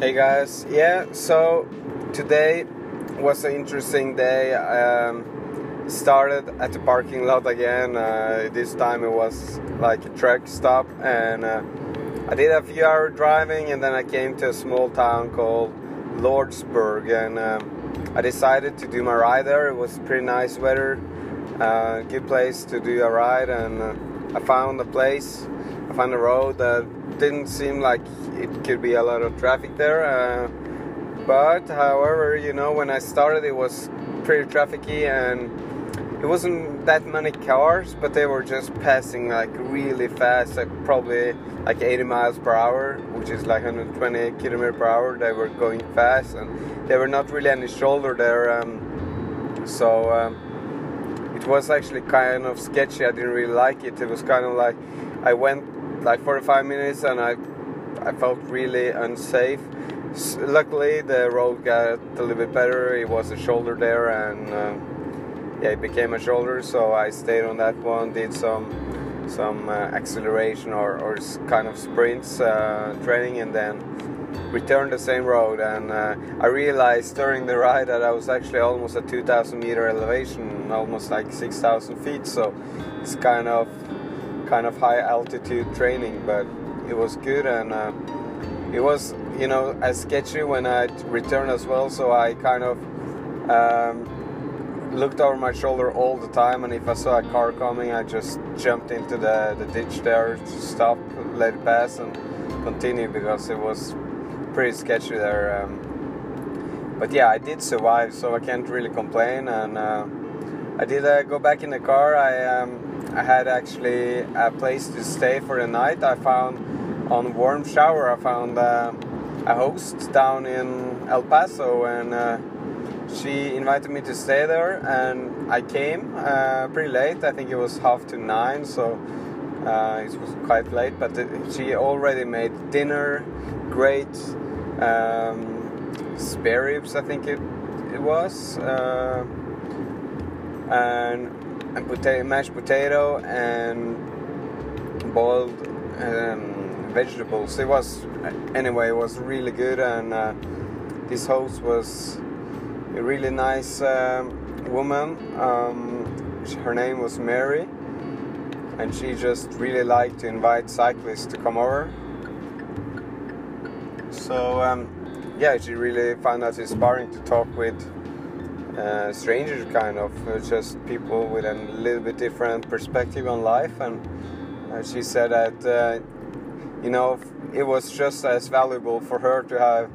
Hey guys, yeah, so today was an interesting day. Um, started at the parking lot again. Uh, this time it was like a truck stop, and uh, I did a few hour driving, and then I came to a small town called Lordsburg, and um, I decided to do my ride there. It was pretty nice weather, uh, good place to do a ride, and uh, I found a place. I found a road that didn't seem like it could be a lot of traffic there. Uh, but however, you know, when I started, it was pretty trafficy and it wasn't that many cars, but they were just passing like really fast, like probably like 80 miles per hour, which is like 120 kilometers per hour. They were going fast and there were not really any shoulder there. Um, so um, it was actually kind of sketchy. I didn't really like it. It was kind of like I went like 45 minutes and I I felt really unsafe. Luckily, the road got a little bit better. It was a shoulder there, and uh, yeah, it became a shoulder. So I stayed on that one, did some some uh, acceleration or, or kind of sprints uh, training, and then returned the same road. And uh, I realized during the ride that I was actually almost at 2,000 meter elevation, almost like 6,000 feet. So it's kind of kind of high altitude training, but it was good and uh, it was you know as sketchy when I returned as well. So I kind of um, looked over my shoulder all the time, and if I saw a car coming, I just jumped into the, the ditch there to stop, let it pass, and continue because it was pretty sketchy there. Um, but yeah, I did survive, so I can't really complain. And uh, I did uh, go back in the car. I um, I had actually a place to stay for the night. I found on Warm Shower. I found uh, a host down in El Paso, and uh, she invited me to stay there. And I came uh, pretty late. I think it was half to nine, so uh, it was quite late. But she already made dinner, great um, spare ribs. I think it it was. Uh, and and potato, mashed potato and boiled um, vegetables. It was anyway. It was really good, and uh, this host was a really nice um, woman. Um, her name was Mary, and she just really liked to invite cyclists to come over. So um, yeah, she really found that inspiring to talk with uh, strangers, kind of uh, just people with a little bit different perspective on life. And uh, she said that uh, you know it was just as valuable for her to have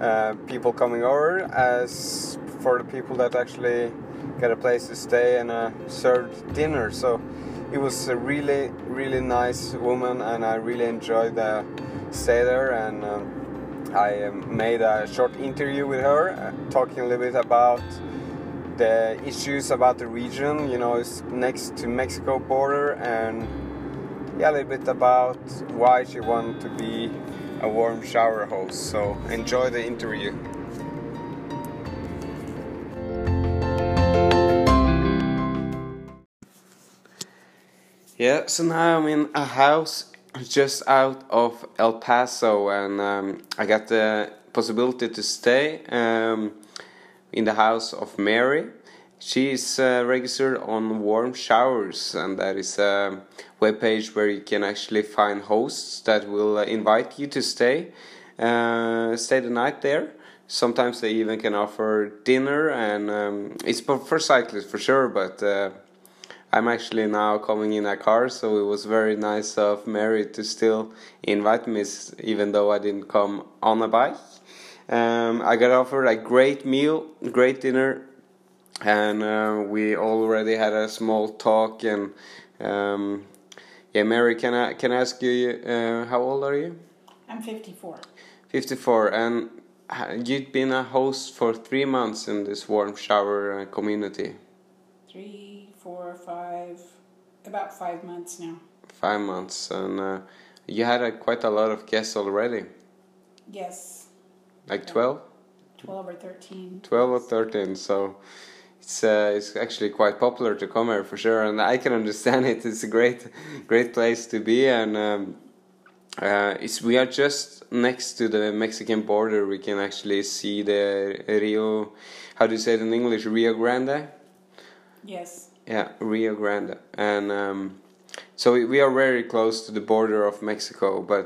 uh, people coming over as for the people that actually get a place to stay and served dinner. So it was a really, really nice woman, and I really enjoyed the stay there. And um, I made a short interview with her, talking a little bit about the issues about the region. You know, it's next to Mexico border, and yeah, a little bit about why she wanted to be a warm shower host. So enjoy the interview. Yeah, so now I'm in a house just out of El Paso, and um, I got the possibility to stay um, in the house of Mary. She is uh, registered on Warm Showers, and that is a webpage where you can actually find hosts that will uh, invite you to stay, uh, stay the night there. Sometimes they even can offer dinner, and um, it's for, cyclists for sure, but. Uh, I'm actually now coming in a car, so it was very nice of Mary to still invite me, even though I didn't come on a bike. Um, I got offered a great meal, great dinner, and uh, we already had a small talk. And um, yeah, Mary, can I can I ask you uh, how old are you? I'm 54. Fifty four, and you've been a host for three months in this warm shower uh, community. Three, four, five, about five months now. Five months, and uh, you had uh, quite a lot of guests already. Yes, Like 12? 12 or 13. 12 or 13, so it's uh, it's actually quite popular to come here for sure, and I can understand it. It's a great great place to be, and um, Uh, it's we are just next to the Mexican border. We can actually see the Rio. How do you say it in English? Rio Grande. Yes. Yeah, Rio Grande, and um, so we, we are very close to the border of Mexico. But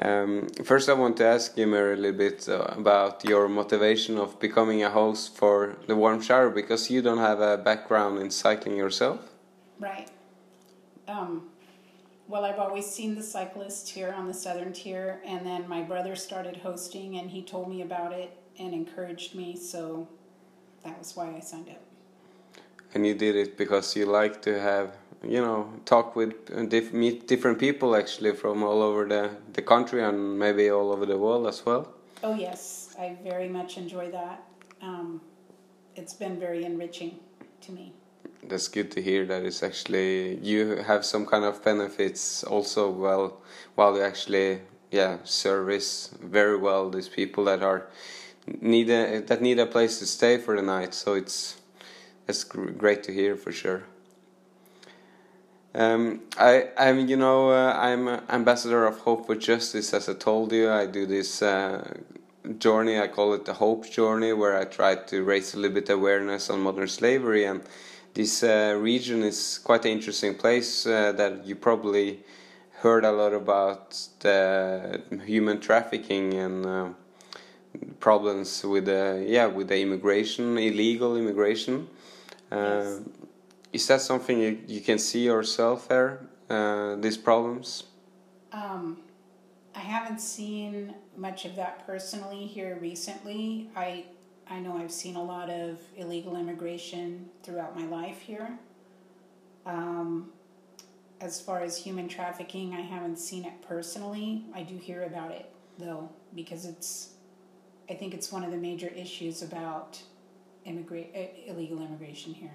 um, first, I want to ask you, Mary, a little bit uh, about your motivation of becoming a host for the Warm Shower because you don't have a background in cycling yourself. Right. Um, well, I've always seen the cyclists here on the southern tier, and then my brother started hosting, and he told me about it and encouraged me, so that was why I signed up. And you did it because you like to have, you know, talk with uh, diff meet different people actually from all over the the country and maybe all over the world as well. Oh yes, I very much enjoy that. Um, it's been very enriching to me that's good to hear that it's actually you have some kind of benefits also well while you actually yeah service very well these people that are need a that need a place to stay for the night so it's it's great to hear for sure um, I, I'm, you know, uh, I'm ambassador of Hope for Justice. As I told you, I do this uh, journey. I call it the Hope Journey, where I try to raise a little bit awareness on modern slavery and this uh, region is quite an interesting place uh, that you probably heard a lot about the human trafficking and uh, problems with the yeah with the immigration illegal immigration uh, yes. Is that something you, you can see yourself there uh, these problems um, I haven't seen much of that personally here recently I I know I've seen a lot of illegal immigration throughout my life here. Um, as far as human trafficking, I haven't seen it personally. I do hear about it though, because it's, I think it's one of the major issues about immigrate uh, illegal immigration here.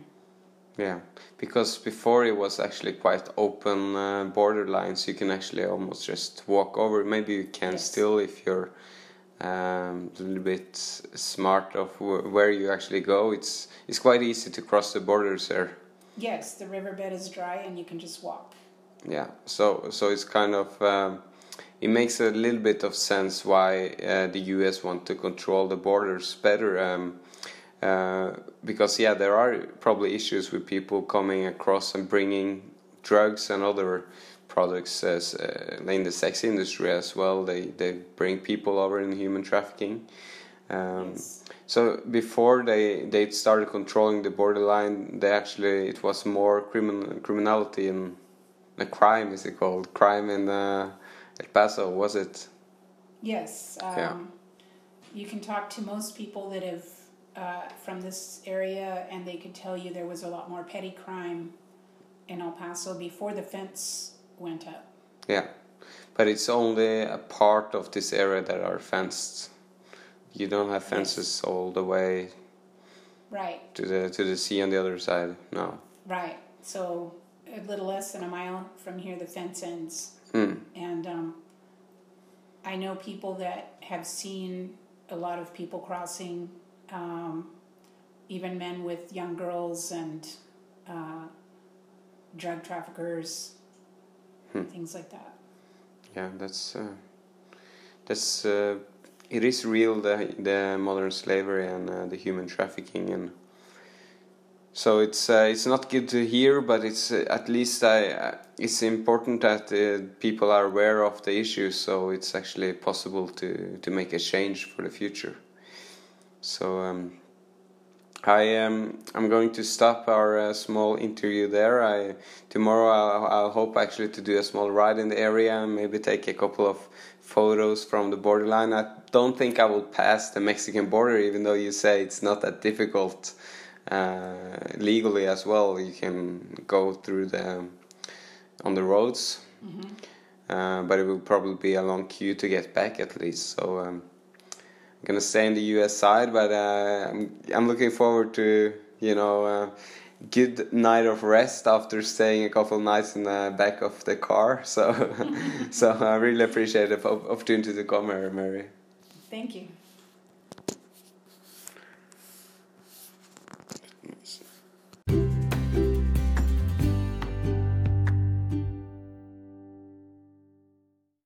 Yeah, because before it was actually quite open uh, border lines. You can actually almost just walk over. Maybe you can yes. still if you're um, a little bit smart of where you actually go. It's it's quite easy to cross the borders there. Yes, the riverbed is dry and you can just walk. Yeah, so so it's kind of um, it makes a little bit of sense why uh, the U.S. want to control the borders better. Um, uh, because yeah, there are probably issues with people coming across and bringing drugs and other products as uh, in the sex industry as well. They they bring people over in human trafficking. Um, yes. So before they they started controlling the borderline, they actually it was more criminal criminality and a crime is it called crime in uh, El Paso was it? Yes. Um, yeah. You can talk to most people that have uh, from this area, and they could tell you there was a lot more petty crime in El Paso before the fence went up. Yeah, but it's only a part of this area that are fenced. You don't have fences yes. all the way. Right. To the to the sea on the other side. No. Right. So a little less than a mile from here, the fence ends. Mm. And um, I know people that have seen a lot of people crossing, um, even men with young girls and uh, drug traffickers hmm. things like that. Yeah, that's uh, that's uh, it is real the the modern slavery and uh, the human trafficking and so it's uh, it's not good to hear, but it's uh, at least I uh, it's important that people are aware of the issues, so it's actually possible to to make a change for the future. So. Um, I am. I'm going to stop our uh, small interview there. I tomorrow I'll, I'll, hope actually to do a small ride in the area and maybe take a couple of photos from the borderline. I don't think I will pass the Mexican border, even though you say it's not that difficult uh, legally as well. You can go through the on the roads, mm-hmm. uh, but it will probably be a long queue to get back at least. So. Um, gonna stay in the U.S. side, but uh, I'm I'm looking forward to you know uh, good night of rest after staying a couple nights in the back of the car. So so I really appreciate the opportunity to come here, Mary. Thank you.